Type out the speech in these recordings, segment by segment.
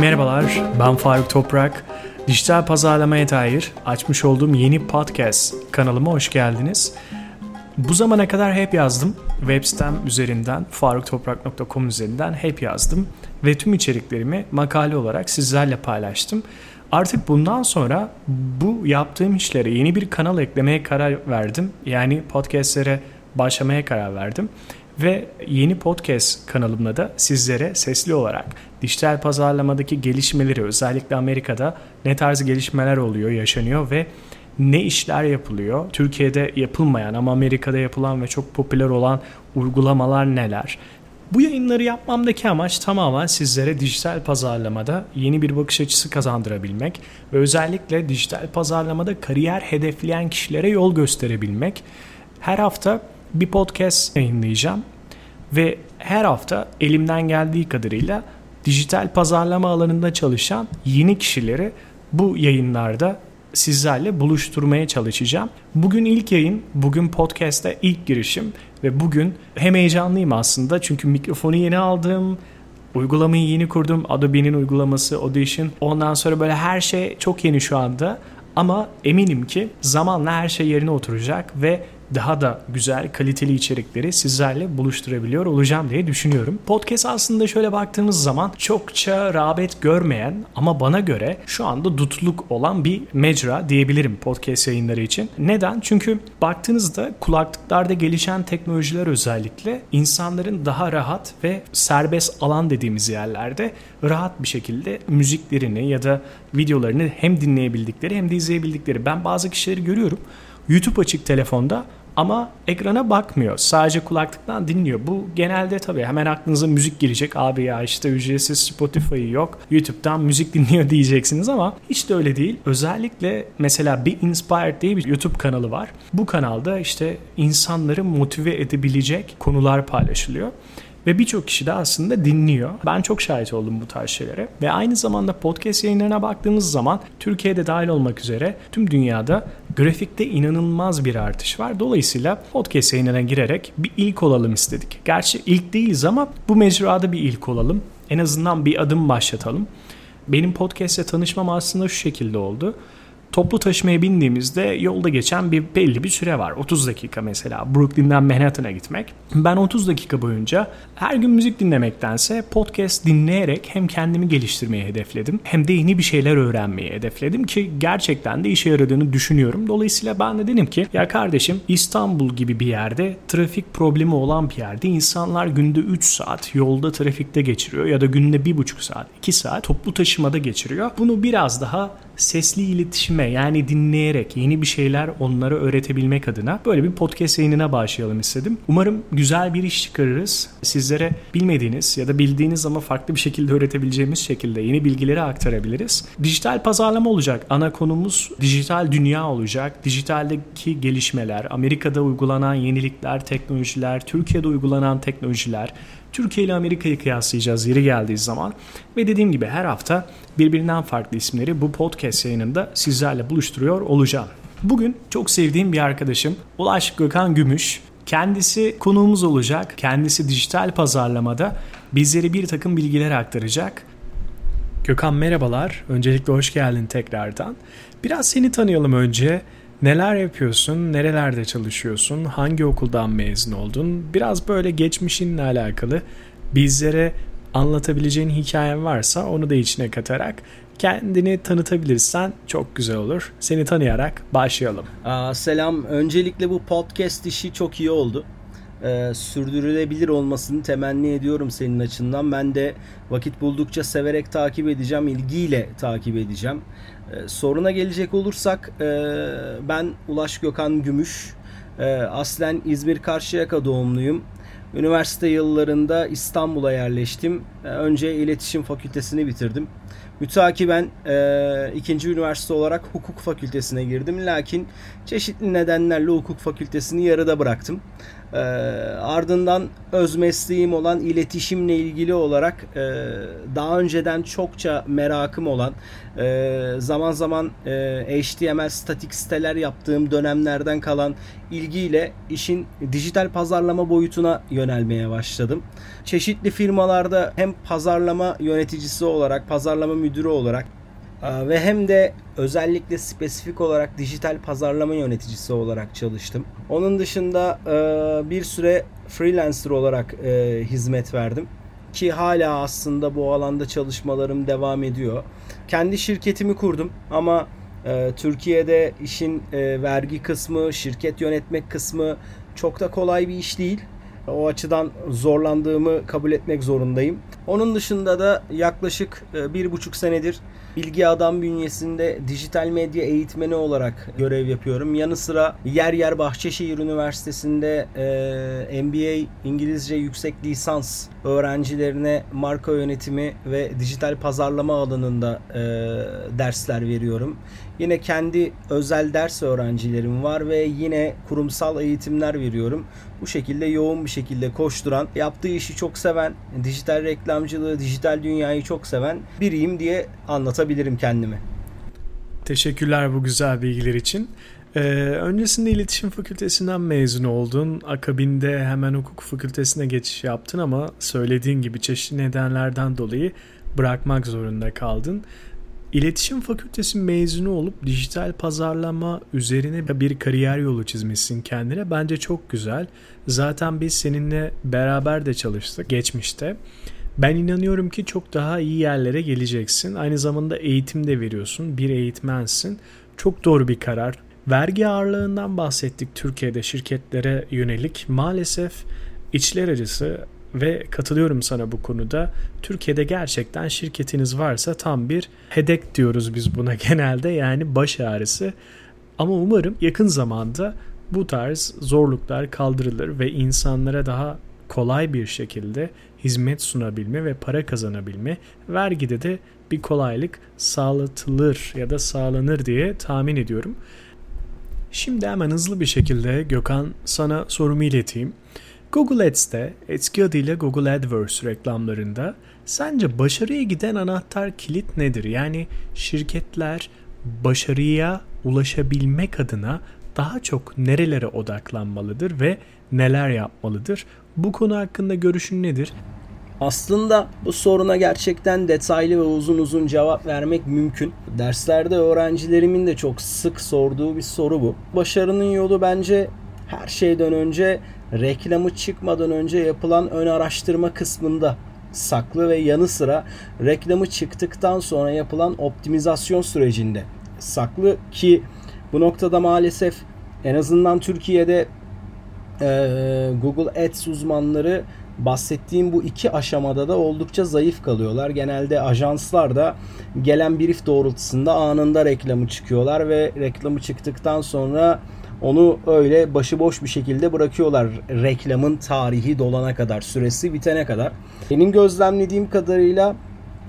Merhabalar, ben Faruk Toprak. Dijital pazarlamaya dair açmış olduğum yeni podcast kanalıma hoş geldiniz. Bu zamana kadar hep yazdım. Web sitem üzerinden, faruktoprak.com üzerinden hep yazdım. Ve tüm içeriklerimi makale olarak sizlerle paylaştım. Artık bundan sonra bu yaptığım işlere yeni bir kanal eklemeye karar verdim. Yani podcastlere başlamaya karar verdim. Ve yeni podcast kanalımda da sizlere sesli olarak dijital pazarlamadaki gelişmeleri özellikle Amerika'da ne tarz gelişmeler oluyor, yaşanıyor ve ne işler yapılıyor? Türkiye'de yapılmayan ama Amerika'da yapılan ve çok popüler olan uygulamalar neler? Bu yayınları yapmamdaki amaç tamamen sizlere dijital pazarlamada yeni bir bakış açısı kazandırabilmek ve özellikle dijital pazarlamada kariyer hedefleyen kişilere yol gösterebilmek. Her hafta bir podcast yayınlayacağım ve her hafta elimden geldiği kadarıyla dijital pazarlama alanında çalışan yeni kişileri bu yayınlarda sizlerle buluşturmaya çalışacağım. Bugün ilk yayın, bugün podcast'te ilk girişim ve bugün hem heyecanlıyım aslında çünkü mikrofonu yeni aldım, uygulamayı yeni kurdum. Adobe'nin uygulaması Audition. Ondan sonra böyle her şey çok yeni şu anda. Ama eminim ki zamanla her şey yerine oturacak ve daha da güzel, kaliteli içerikleri sizlerle buluşturabiliyor olacağım diye düşünüyorum. Podcast aslında şöyle baktığımız zaman çokça rağbet görmeyen ama bana göre şu anda dutluk olan bir mecra diyebilirim podcast yayınları için. Neden? Çünkü baktığınızda kulaklıklarda gelişen teknolojiler özellikle insanların daha rahat ve serbest alan dediğimiz yerlerde rahat bir şekilde müziklerini ya da videolarını hem dinleyebildikleri hem de izleyebildikleri. Ben bazı kişileri görüyorum. YouTube açık telefonda ama ekrana bakmıyor. Sadece kulaklıktan dinliyor. Bu genelde tabii hemen aklınıza müzik gelecek. Abi ya işte ücretsiz Spotify yok. YouTube'dan müzik dinliyor diyeceksiniz ama hiç de öyle değil. Özellikle mesela Be Inspired diye bir YouTube kanalı var. Bu kanalda işte insanları motive edebilecek konular paylaşılıyor. Ve birçok kişi de aslında dinliyor. Ben çok şahit oldum bu tarz şeylere. Ve aynı zamanda podcast yayınlarına baktığımız zaman Türkiye'de dahil olmak üzere tüm dünyada grafikte inanılmaz bir artış var. Dolayısıyla podcast yayınlarına girerek bir ilk olalım istedik. Gerçi ilk değiliz ama bu mecrada bir ilk olalım. En azından bir adım başlatalım. Benim podcast'le tanışmam aslında şu şekilde oldu. Toplu taşımaya bindiğimizde yolda geçen bir belli bir süre var. 30 dakika mesela Brooklyn'den Manhattan'a gitmek. Ben 30 dakika boyunca her gün müzik dinlemektense podcast dinleyerek hem kendimi geliştirmeyi hedefledim hem de yeni bir şeyler öğrenmeyi hedefledim ki gerçekten de işe yaradığını düşünüyorum. Dolayısıyla ben de dedim ki ya kardeşim İstanbul gibi bir yerde trafik problemi olan bir yerde insanlar günde 3 saat yolda trafikte geçiriyor ya da günde 1,5 saat 2 saat toplu taşımada geçiriyor. Bunu biraz daha sesli iletişime yani dinleyerek yeni bir şeyler onlara öğretebilmek adına böyle bir podcast yayınına başlayalım istedim. Umarım güzel bir iş çıkarırız. Sizlere bilmediğiniz ya da bildiğiniz ama farklı bir şekilde öğretebileceğimiz şekilde yeni bilgileri aktarabiliriz. Dijital pazarlama olacak. Ana konumuz dijital dünya olacak. Dijitaldeki gelişmeler, Amerika'da uygulanan yenilikler, teknolojiler, Türkiye'de uygulanan teknolojiler, Türkiye ile Amerika'yı kıyaslayacağız yeri geldiği zaman. Ve dediğim gibi her hafta birbirinden farklı isimleri bu podcast yayınında sizlerle buluşturuyor olacağım. Bugün çok sevdiğim bir arkadaşım Ulaş Gökhan Gümüş. Kendisi konuğumuz olacak. Kendisi dijital pazarlamada bizlere bir takım bilgiler aktaracak. Gökhan merhabalar. Öncelikle hoş geldin tekrardan. Biraz seni tanıyalım önce. Neler yapıyorsun? Nerelerde çalışıyorsun? Hangi okuldan mezun oldun? Biraz böyle geçmişinle alakalı bizlere anlatabileceğin hikayen varsa onu da içine katarak kendini tanıtabilirsen çok güzel olur. Seni tanıyarak başlayalım. Aa, selam. Öncelikle bu podcast işi çok iyi oldu. Ee, sürdürülebilir olmasını temenni ediyorum senin açından. Ben de vakit buldukça severek takip edeceğim, ilgiyle takip edeceğim. Ee, soruna gelecek olursak e, ben Ulaş Gökhan Gümüş. E, aslen İzmir Karşıyaka doğumluyum. Üniversite yıllarında İstanbul'a yerleştim. E, önce iletişim fakültesini bitirdim. Mütakiben e, ikinci üniversite olarak hukuk fakültesine girdim. Lakin çeşitli nedenlerle hukuk fakültesini yarıda bıraktım. E, ardından öz mesleğim olan iletişimle ilgili olarak e, daha önceden çokça merakım olan e, zaman zaman e, HTML statik siteler yaptığım dönemlerden kalan ilgiyle işin dijital pazarlama boyutuna yönelmeye başladım. Çeşitli firmalarda hem pazarlama yöneticisi olarak, pazarlama müdürü olarak ve hem de özellikle spesifik olarak dijital pazarlama yöneticisi olarak çalıştım. Onun dışında e, bir süre freelancer olarak e, hizmet verdim ki hala aslında bu alanda çalışmalarım devam ediyor. Kendi şirketimi kurdum ama e, Türkiye'de işin vergi kısmı, şirket yönetmek kısmı çok da kolay bir iş değil. O açıdan zorlandığımı kabul etmek zorundayım. Onun dışında da yaklaşık bir buçuk senedir Bilgi Adam bünyesinde dijital medya eğitmeni olarak görev yapıyorum. Yanı sıra yer yer Bahçeşehir Üniversitesi'nde e, MBA İngilizce yüksek lisans öğrencilerine marka yönetimi ve dijital pazarlama alanında e, dersler veriyorum. Yine kendi özel ders öğrencilerim var ve yine kurumsal eğitimler veriyorum. Bu şekilde yoğun bir şekilde koşturan, yaptığı işi çok seven, dijital reklamcılığı, dijital dünyayı çok seven biriyim diye anlatabilirim kendimi. Teşekkürler bu güzel bilgiler için. Ee, öncesinde iletişim fakültesinden mezun oldun. Akabinde hemen hukuk fakültesine geçiş yaptın ama söylediğin gibi çeşitli nedenlerden dolayı bırakmak zorunda kaldın. İletişim Fakültesi mezunu olup dijital pazarlama üzerine bir kariyer yolu çizmişsin kendine. Bence çok güzel. Zaten biz seninle beraber de çalıştık geçmişte. Ben inanıyorum ki çok daha iyi yerlere geleceksin. Aynı zamanda eğitim de veriyorsun. Bir eğitmensin. Çok doğru bir karar. Vergi ağırlığından bahsettik Türkiye'de şirketlere yönelik. Maalesef içler acısı ve katılıyorum sana bu konuda. Türkiye'de gerçekten şirketiniz varsa tam bir hedek diyoruz biz buna genelde yani baş ağrısı. Ama umarım yakın zamanda bu tarz zorluklar kaldırılır ve insanlara daha kolay bir şekilde hizmet sunabilme ve para kazanabilme, vergide de bir kolaylık sağlatılır ya da sağlanır diye tahmin ediyorum. Şimdi hemen hızlı bir şekilde Gökhan sana sorumu ileteyim. Google Ads'te eski adıyla Google AdWords reklamlarında sence başarıya giden anahtar kilit nedir? Yani şirketler başarıya ulaşabilmek adına daha çok nerelere odaklanmalıdır ve neler yapmalıdır? Bu konu hakkında görüşün nedir? Aslında bu soruna gerçekten detaylı ve uzun uzun cevap vermek mümkün. Derslerde öğrencilerimin de çok sık sorduğu bir soru bu. Başarının yolu bence her şeyden önce reklamı çıkmadan önce yapılan ön araştırma kısmında saklı ve yanı sıra reklamı çıktıktan sonra yapılan optimizasyon sürecinde saklı ki bu noktada maalesef en azından Türkiye'de e, Google Ads uzmanları bahsettiğim bu iki aşamada da oldukça zayıf kalıyorlar. Genelde ajanslar da gelen brief doğrultusunda anında reklamı çıkıyorlar ve reklamı çıktıktan sonra onu öyle başıboş bir şekilde bırakıyorlar reklamın tarihi dolana kadar, süresi bitene kadar. Benim gözlemlediğim kadarıyla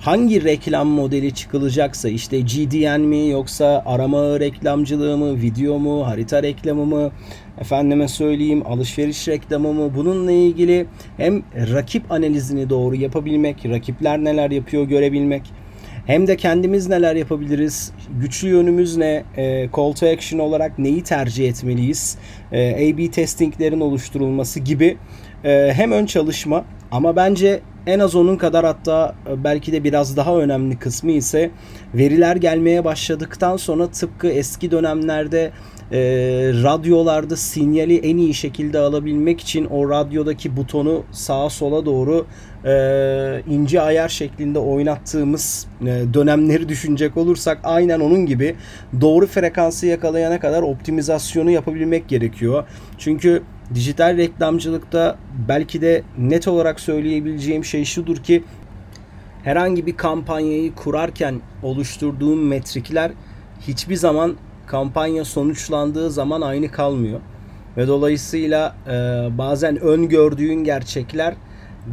hangi reklam modeli çıkılacaksa işte GDN mi yoksa arama reklamcılığı mı, video mu, harita reklamı mı, efendime söyleyeyim alışveriş reklamı mı? Bununla ilgili hem rakip analizini doğru yapabilmek, rakipler neler yapıyor görebilmek hem de kendimiz neler yapabiliriz, güçlü yönümüz ne, e, call to action olarak neyi tercih etmeliyiz, e, A-B testinglerin oluşturulması gibi e, hem ön çalışma ama bence en az onun kadar hatta e, belki de biraz daha önemli kısmı ise veriler gelmeye başladıktan sonra tıpkı eski dönemlerde e, radyolarda sinyali en iyi şekilde alabilmek için o radyodaki butonu sağa sola doğru e, ince ayar şeklinde oynattığımız e, dönemleri düşünecek olursak aynen onun gibi doğru frekansı yakalayana kadar optimizasyonu yapabilmek gerekiyor. Çünkü dijital reklamcılıkta belki de net olarak söyleyebileceğim şey şudur ki herhangi bir kampanyayı kurarken oluşturduğum metrikler hiçbir zaman kampanya sonuçlandığı zaman aynı kalmıyor. Ve dolayısıyla e, bazen öngördüğün gerçekler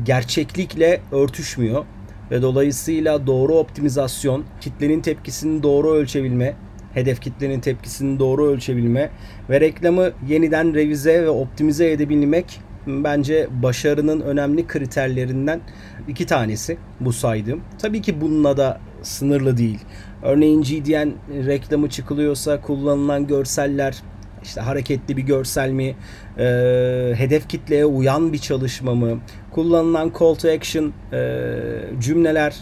gerçeklikle örtüşmüyor. Ve dolayısıyla doğru optimizasyon, kitlenin tepkisini doğru ölçebilme, hedef kitlenin tepkisini doğru ölçebilme ve reklamı yeniden revize ve optimize edebilmek bence başarının önemli kriterlerinden iki tanesi bu saydığım. Tabii ki bununla da sınırlı değil. Örneğin GDN reklamı çıkılıyorsa kullanılan görseller işte hareketli bir görsel mi, e, hedef kitleye uyan bir çalışma mı, kullanılan call to action e, cümleler,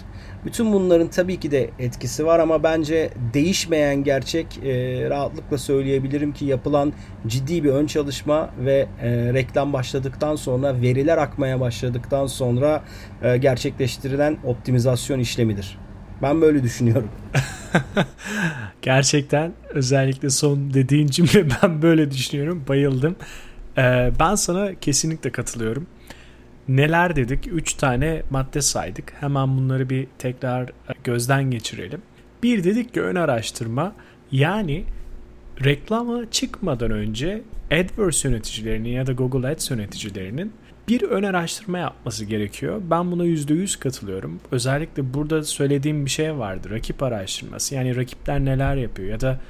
bütün bunların tabii ki de etkisi var ama bence değişmeyen gerçek e, rahatlıkla söyleyebilirim ki yapılan ciddi bir ön çalışma ve e, reklam başladıktan sonra veriler akmaya başladıktan sonra e, gerçekleştirilen optimizasyon işlemidir. Ben böyle düşünüyorum. Gerçekten özellikle son dediğin cümle ben böyle düşünüyorum. Bayıldım. Ee, ben sana kesinlikle katılıyorum. Neler dedik? 3 tane madde saydık. Hemen bunları bir tekrar gözden geçirelim. Bir dedik ki ön araştırma yani reklama çıkmadan önce AdWords yöneticilerinin ya da Google Ads yöneticilerinin bir ön araştırma yapması gerekiyor. Ben buna %100 katılıyorum. Özellikle burada söylediğim bir şey vardı. Rakip araştırması. Yani rakipler neler yapıyor ya da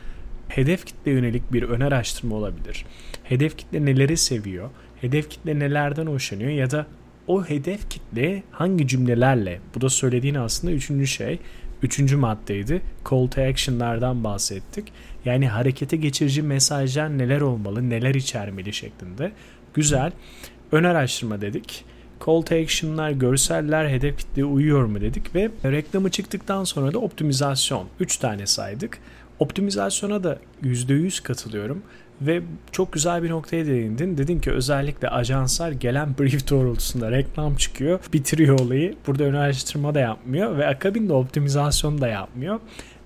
hedef kitle yönelik bir ön araştırma olabilir. Hedef kitle neleri seviyor? Hedef kitle nelerden hoşlanıyor ya da o hedef kitle hangi cümlelerle? Bu da söylediğin aslında üçüncü şey. Üçüncü maddeydi. Call to action'lardan bahsettik. Yani harekete geçirici mesajlar neler olmalı neler içermeli şeklinde. Güzel. Ön araştırma dedik. Call to action'lar, görseller hedef kitleye uyuyor mu dedik ve reklamı çıktıktan sonra da optimizasyon. 3 tane saydık. Optimizasyona da %100 katılıyorum. Ve çok güzel bir noktaya değindin. Dedin ki özellikle ajanslar gelen brief doğrultusunda reklam çıkıyor. Bitiriyor olayı. Burada ön araştırma da yapmıyor ve akabinde optimizasyon da yapmıyor.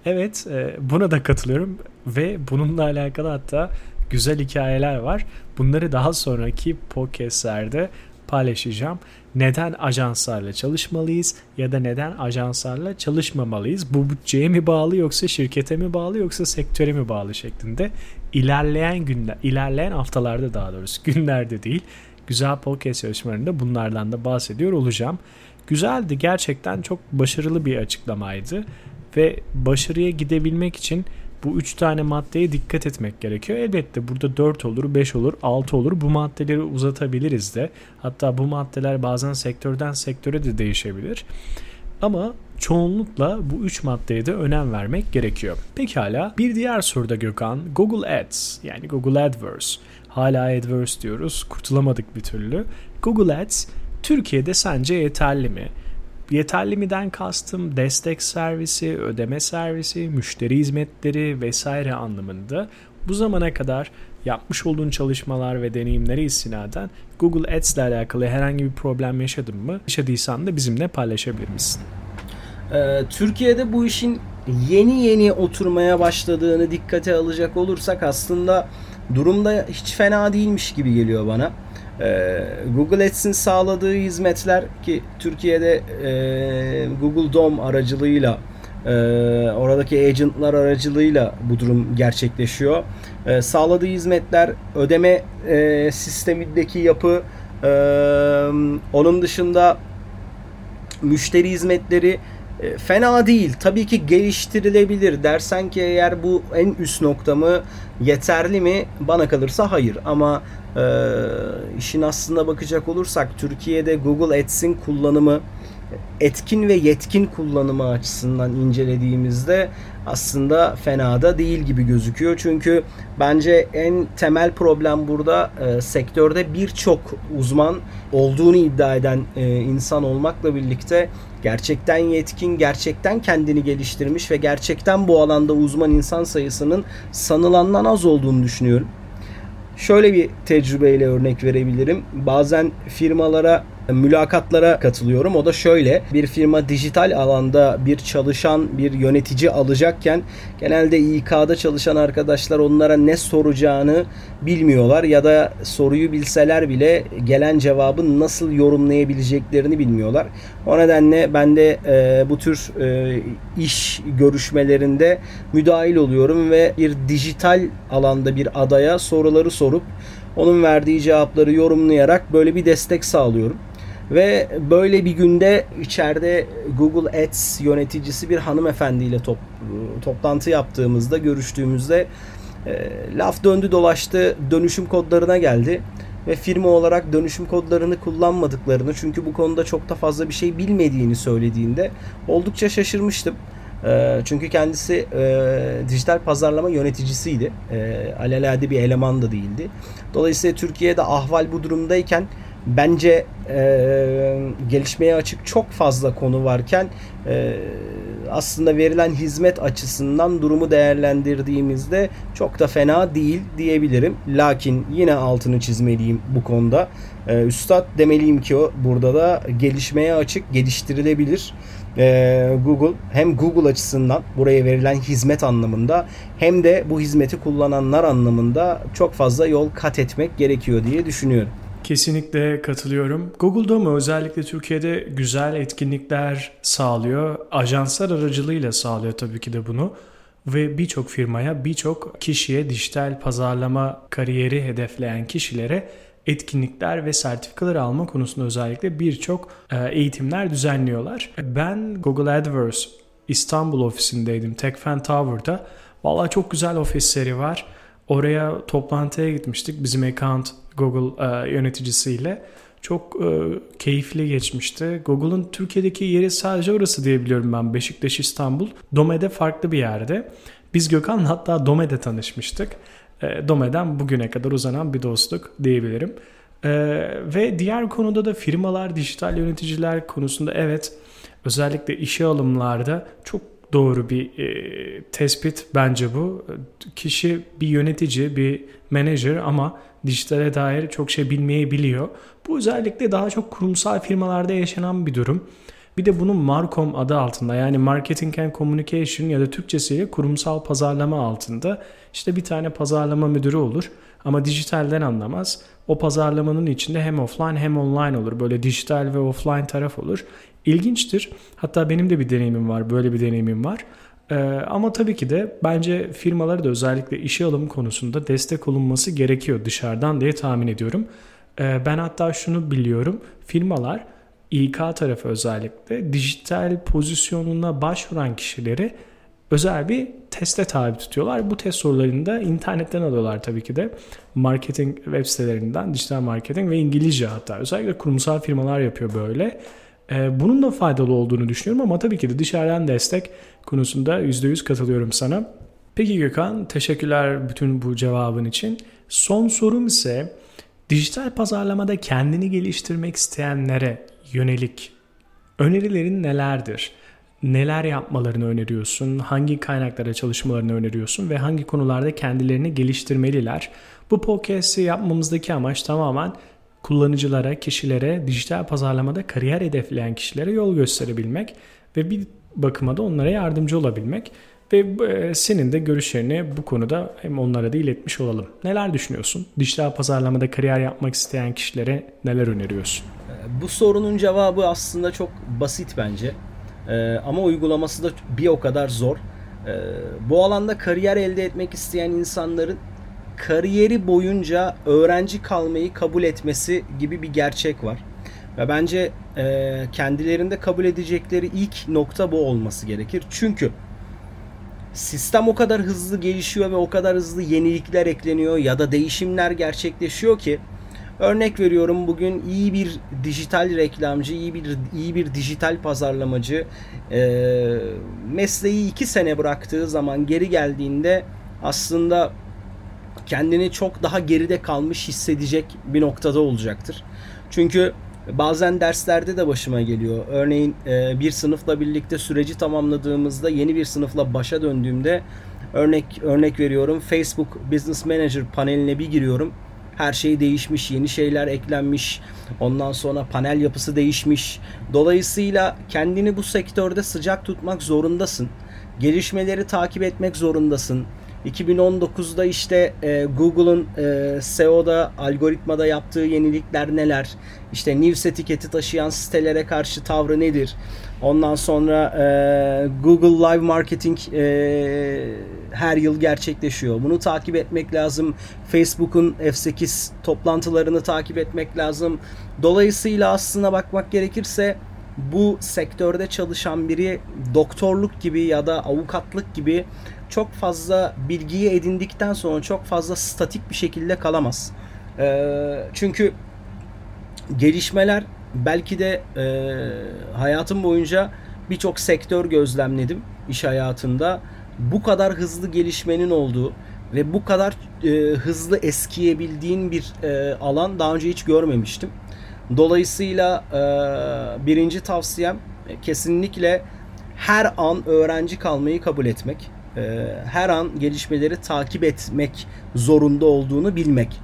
Evet e, buna da katılıyorum ve bununla alakalı hatta güzel hikayeler var. Bunları daha sonraki podcastlerde paylaşacağım. Neden ajanslarla çalışmalıyız ya da neden ajanslarla çalışmamalıyız? Bu bütçeye mi bağlı yoksa şirkete mi bağlı yoksa sektöre mi bağlı şeklinde ilerleyen günler, ilerleyen haftalarda daha doğrusu günlerde değil güzel podcast yarışmalarında bunlardan da bahsediyor olacağım. Güzeldi gerçekten çok başarılı bir açıklamaydı ve başarıya gidebilmek için bu üç tane maddeye dikkat etmek gerekiyor. Elbette burada 4 olur, 5 olur, 6 olur. Bu maddeleri uzatabiliriz de. Hatta bu maddeler bazen sektörden sektöre de değişebilir. Ama çoğunlukla bu üç maddeye de önem vermek gerekiyor. Pekala bir diğer soruda Gökhan Google Ads yani Google AdWords hala AdWords diyoruz kurtulamadık bir türlü. Google Ads Türkiye'de sence yeterli mi? Yeterli miden kastım destek servisi, ödeme servisi, müşteri hizmetleri vesaire anlamında bu zamana kadar yapmış olduğun çalışmalar ve deneyimleri istinaden Google Ads ile alakalı herhangi bir problem yaşadın mı? Yaşadıysan da bizimle paylaşabilir misin? Ee, Türkiye'de bu işin yeni yeni oturmaya başladığını dikkate alacak olursak aslında durumda hiç fena değilmiş gibi geliyor bana. Ee, Google Ads'in sağladığı hizmetler ki Türkiye'de e, Google Dom aracılığıyla e, oradaki agentlar aracılığıyla bu durum gerçekleşiyor. E, sağladığı hizmetler ödeme e, sistemindeki yapı e, onun dışında müşteri hizmetleri e, fena değil. Tabii ki geliştirilebilir. Dersen ki eğer bu en üst nokta mı yeterli mi? Bana kalırsa hayır. Ama e, işin aslında bakacak olursak Türkiye'de Google Ads'in kullanımı etkin ve yetkin kullanımı açısından incelediğimizde aslında fena da değil gibi gözüküyor. Çünkü bence en temel problem burada e, sektörde birçok uzman olduğunu iddia eden e, insan olmakla birlikte gerçekten yetkin, gerçekten kendini geliştirmiş ve gerçekten bu alanda uzman insan sayısının sanılandan az olduğunu düşünüyorum. Şöyle bir tecrübeyle örnek verebilirim. Bazen firmalara mülakatlara katılıyorum. O da şöyle bir firma dijital alanda bir çalışan bir yönetici alacakken genelde İK'da çalışan arkadaşlar onlara ne soracağını bilmiyorlar ya da soruyu bilseler bile gelen cevabı nasıl yorumlayabileceklerini bilmiyorlar. O nedenle ben de e, bu tür e, iş görüşmelerinde müdahil oluyorum ve bir dijital alanda bir adaya soruları sorup onun verdiği cevapları yorumlayarak böyle bir destek sağlıyorum. Ve böyle bir günde içeride Google Ads yöneticisi bir hanımefendiyle top, toplantı yaptığımızda, görüştüğümüzde e, laf döndü dolaştı dönüşüm kodlarına geldi ve firma olarak dönüşüm kodlarını kullanmadıklarını çünkü bu konuda çok da fazla bir şey bilmediğini söylediğinde oldukça şaşırmıştım. E, çünkü kendisi e, dijital pazarlama yöneticisiydi. E, alelade bir eleman da değildi. Dolayısıyla Türkiye'de ahval bu durumdayken bence e, gelişmeye açık çok fazla konu varken e, aslında verilen hizmet açısından durumu değerlendirdiğimizde çok da fena değil diyebilirim. Lakin yine altını çizmeliyim bu konuda. E, üstad demeliyim ki o burada da gelişmeye açık, geliştirilebilir. Google hem Google açısından buraya verilen hizmet anlamında hem de bu hizmeti kullananlar anlamında çok fazla yol kat etmek gerekiyor diye düşünüyorum. Kesinlikle katılıyorum. Google'da mı özellikle Türkiye'de güzel etkinlikler sağlıyor. Ajanslar aracılığıyla sağlıyor tabii ki de bunu. Ve birçok firmaya, birçok kişiye dijital pazarlama kariyeri hedefleyen kişilere etkinlikler ve sertifikalar alma konusunda özellikle birçok e, eğitimler düzenliyorlar. Ben Google AdWords İstanbul ofisindeydim. TechFan Tower'da. Valla çok güzel ofisleri var. Oraya toplantıya gitmiştik. Bizim account Google e, yöneticisiyle. Çok e, keyifli geçmişti. Google'un Türkiye'deki yeri sadece orası diyebiliyorum ben. Beşiktaş, İstanbul. Dome'de farklı bir yerde. Biz Gökhan hatta Dome'de tanışmıştık. E, Dome'den bugüne kadar uzanan bir dostluk diyebilirim. E, ve diğer konuda da firmalar, dijital yöneticiler konusunda evet özellikle işe alımlarda çok doğru bir e, tespit bence bu. Kişi bir yönetici, bir menajer ama dijitale dair çok şey bilmeyebiliyor. Bu özellikle daha çok kurumsal firmalarda yaşanan bir durum. Bir de bunun Marcom adı altında yani Marketing and Communication ya da Türkçesiyle kurumsal pazarlama altında işte bir tane pazarlama müdürü olur ama dijitalden anlamaz. O pazarlamanın içinde hem offline hem online olur. Böyle dijital ve offline taraf olur. İlginçtir. Hatta benim de bir deneyimim var. Böyle bir deneyimim var. Ee, ama tabii ki de bence firmaları da özellikle işe alım konusunda destek olunması gerekiyor dışarıdan diye tahmin ediyorum. Ee, ben hatta şunu biliyorum. Firmalar İK tarafı özellikle dijital pozisyonuna başvuran kişileri özel bir teste tabi tutuyorlar. Bu test sorularını da internetten alıyorlar tabii ki de. Marketing web sitelerinden, dijital marketing ve İngilizce hatta. Özellikle kurumsal firmalar yapıyor böyle. Ee, bunun da faydalı olduğunu düşünüyorum ama tabii ki de dışarıdan destek konusunda %100 katılıyorum sana. Peki Gökhan, teşekkürler bütün bu cevabın için. Son sorum ise dijital pazarlamada kendini geliştirmek isteyenlere yönelik önerilerin nelerdir? Neler yapmalarını öneriyorsun? Hangi kaynaklara çalışmalarını öneriyorsun? Ve hangi konularda kendilerini geliştirmeliler? Bu podcast'i yapmamızdaki amaç tamamen kullanıcılara, kişilere, dijital pazarlamada kariyer hedefleyen kişilere yol gösterebilmek ve bir bakıma da onlara yardımcı olabilmek ve e, senin de görüşlerini bu konuda hem onlara da iletmiş olalım. Neler düşünüyorsun? Dijital pazarlamada kariyer yapmak isteyen kişilere neler öneriyorsun? Bu sorunun cevabı aslında çok basit bence. Ee, ama uygulaması da bir o kadar zor. Bu alanda kariyer elde etmek isteyen insanların kariyeri boyunca öğrenci kalmayı kabul etmesi gibi bir gerçek var. Ve bence e, kendilerinde kabul edecekleri ilk nokta bu olması gerekir. Çünkü sistem o kadar hızlı gelişiyor ve o kadar hızlı yenilikler ekleniyor ya da değişimler gerçekleşiyor ki örnek veriyorum bugün iyi bir dijital reklamcı, iyi bir iyi bir dijital pazarlamacı e, mesleği iki sene bıraktığı zaman geri geldiğinde aslında kendini çok daha geride kalmış hissedecek bir noktada olacaktır. Çünkü bazen derslerde de başıma geliyor. Örneğin e, bir sınıfla birlikte süreci tamamladığımızda yeni bir sınıfla başa döndüğümde örnek örnek veriyorum Facebook Business Manager paneline bir giriyorum. Her şey değişmiş, yeni şeyler eklenmiş. Ondan sonra panel yapısı değişmiş. Dolayısıyla kendini bu sektörde sıcak tutmak zorundasın. Gelişmeleri takip etmek zorundasın 2019'da işte e, Google'un e, SEO'da algoritmada yaptığı yenilikler neler? İşte news etiketi taşıyan sitelere karşı tavrı nedir? Ondan sonra e, Google Live Marketing e, her yıl gerçekleşiyor. Bunu takip etmek lazım. Facebook'un F8 toplantılarını takip etmek lazım. Dolayısıyla aslına bakmak gerekirse bu sektörde çalışan biri doktorluk gibi ya da avukatlık gibi çok fazla bilgiyi edindikten sonra çok fazla statik bir şekilde kalamaz. E, çünkü gelişmeler belki de e, hayatım boyunca birçok sektör gözlemledim iş hayatında. Bu kadar hızlı gelişmenin olduğu ve bu kadar e, hızlı eskiyebildiğin bir e, alan daha önce hiç görmemiştim. Dolayısıyla e, birinci tavsiyem e, kesinlikle her an öğrenci kalmayı kabul etmek. E, her an gelişmeleri takip etmek zorunda olduğunu bilmek.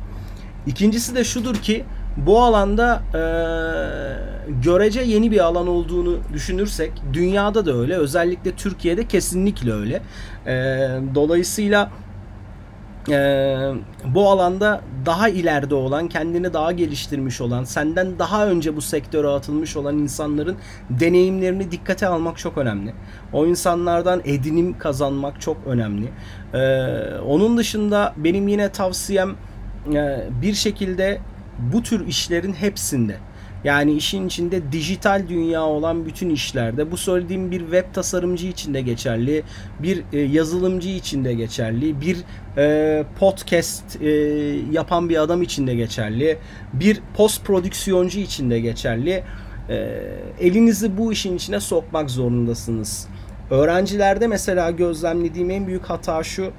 İkincisi de şudur ki bu alanda e, görece yeni bir alan olduğunu düşünürsek dünyada da öyle özellikle Türkiye'de kesinlikle öyle. E, dolayısıyla e, bu alanda daha ileride olan, kendini daha geliştirmiş olan, senden daha önce bu sektöre atılmış olan insanların deneyimlerini dikkate almak çok önemli. O insanlardan edinim kazanmak çok önemli. E, onun dışında benim yine tavsiyem e, bir şekilde bu tür işlerin hepsinde yani işin içinde dijital dünya olan bütün işlerde bu söylediğim bir web tasarımcı için de geçerli, bir e, yazılımcı için de geçerli, bir e, podcast e, yapan bir adam için de geçerli, bir post prodüksiyoncu için de geçerli. Elinizi bu işin içine sokmak zorundasınız. Öğrencilerde mesela gözlemlediğim en büyük hata şu,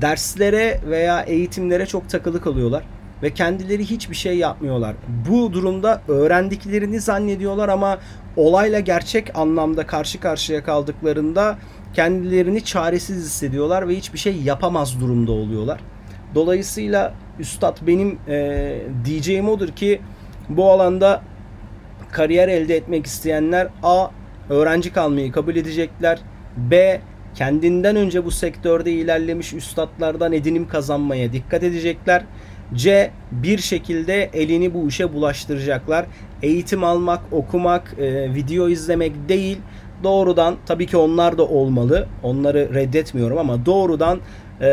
derslere veya eğitimlere çok takılı kalıyorlar ve kendileri hiçbir şey yapmıyorlar. Bu durumda öğrendiklerini zannediyorlar ama olayla gerçek anlamda karşı karşıya kaldıklarında kendilerini çaresiz hissediyorlar ve hiçbir şey yapamaz durumda oluyorlar. Dolayısıyla üstad benim e, diyeceğim odur ki bu alanda kariyer elde etmek isteyenler A. Öğrenci kalmayı kabul edecekler. B. Kendinden önce bu sektörde ilerlemiş üstadlardan edinim kazanmaya dikkat edecekler. C bir şekilde elini bu işe bulaştıracaklar. Eğitim almak, okumak, e, video izlemek değil. Doğrudan tabii ki onlar da olmalı. Onları reddetmiyorum ama doğrudan e,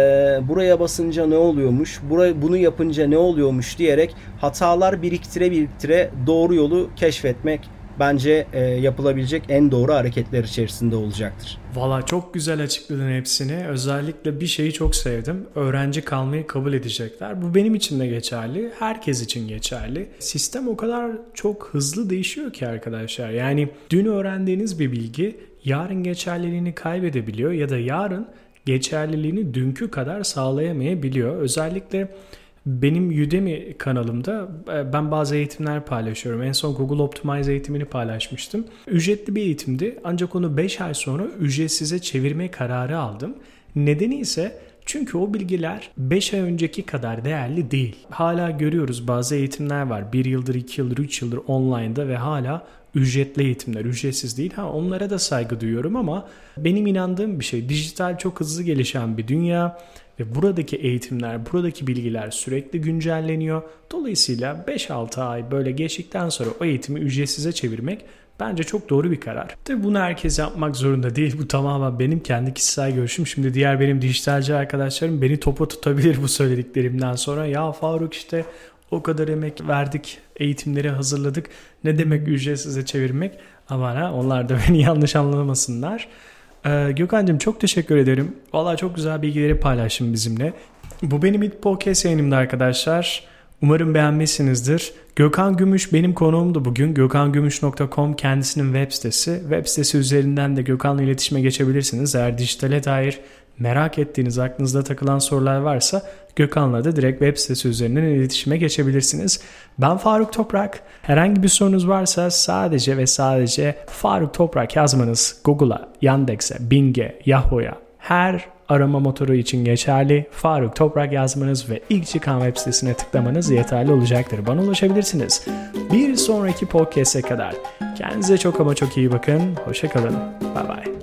buraya basınca ne oluyormuş, buraya, bunu yapınca ne oluyormuş diyerek hatalar biriktire biriktire doğru yolu keşfetmek bence e, yapılabilecek en doğru hareketler içerisinde olacaktır. Valla çok güzel açıkladın hepsini. Özellikle bir şeyi çok sevdim. Öğrenci kalmayı kabul edecekler. Bu benim için de geçerli. Herkes için geçerli. Sistem o kadar çok hızlı değişiyor ki arkadaşlar. Yani dün öğrendiğiniz bir bilgi yarın geçerliliğini kaybedebiliyor ya da yarın geçerliliğini dünkü kadar sağlayamayabiliyor. Özellikle benim Udemy kanalımda e, ben bazı eğitimler paylaşıyorum. En son Google Optimize eğitimini paylaşmıştım. Ücretli bir eğitimdi ancak onu 5 ay sonra ücretsize çevirme kararı aldım. Nedeni ise çünkü o bilgiler 5 ay önceki kadar değerli değil. Hala görüyoruz bazı eğitimler var. 1 yıldır, 2 yıldır, 3 yıldır online'da ve hala ücretli eğitimler, ücretsiz değil. Ha onlara da saygı duyuyorum ama benim inandığım bir şey. Dijital çok hızlı gelişen bir dünya ve buradaki eğitimler, buradaki bilgiler sürekli güncelleniyor. Dolayısıyla 5-6 ay böyle geçtikten sonra o eğitimi ücretsize çevirmek bence çok doğru bir karar. Tabi bunu herkes yapmak zorunda değil. Bu tamamen benim kendi kişisel görüşüm. Şimdi diğer benim dijitalci arkadaşlarım beni topa tutabilir bu söylediklerimden sonra. Ya Faruk işte o kadar emek verdik, eğitimleri hazırladık. Ne demek ücretsize çevirmek? Ama ha, onlar da beni yanlış anlamasınlar. Ee, Gökhan'cığım çok teşekkür ederim. Valla çok güzel bilgileri paylaştın bizimle. Bu benim ilk podcast yayınımda arkadaşlar. Umarım beğenmişsinizdir. Gökhan Gümüş benim konuğumdu bugün. gökhangümüş.com kendisinin web sitesi. Web sitesi üzerinden de Gökhan'la iletişime geçebilirsiniz. Eğer dijitale dair merak ettiğiniz, aklınızda takılan sorular varsa Gökhan'la da direkt web sitesi üzerinden iletişime geçebilirsiniz. Ben Faruk Toprak. Herhangi bir sorunuz varsa sadece ve sadece Faruk Toprak yazmanız Google'a, Yandex'e, Bing'e, Yahoo'ya her arama motoru için geçerli. Faruk Toprak yazmanız ve ilk çıkan web sitesine tıklamanız yeterli olacaktır. Bana ulaşabilirsiniz. Bir sonraki podcast'e kadar kendinize çok ama çok iyi bakın. Hoşçakalın. Bye bye.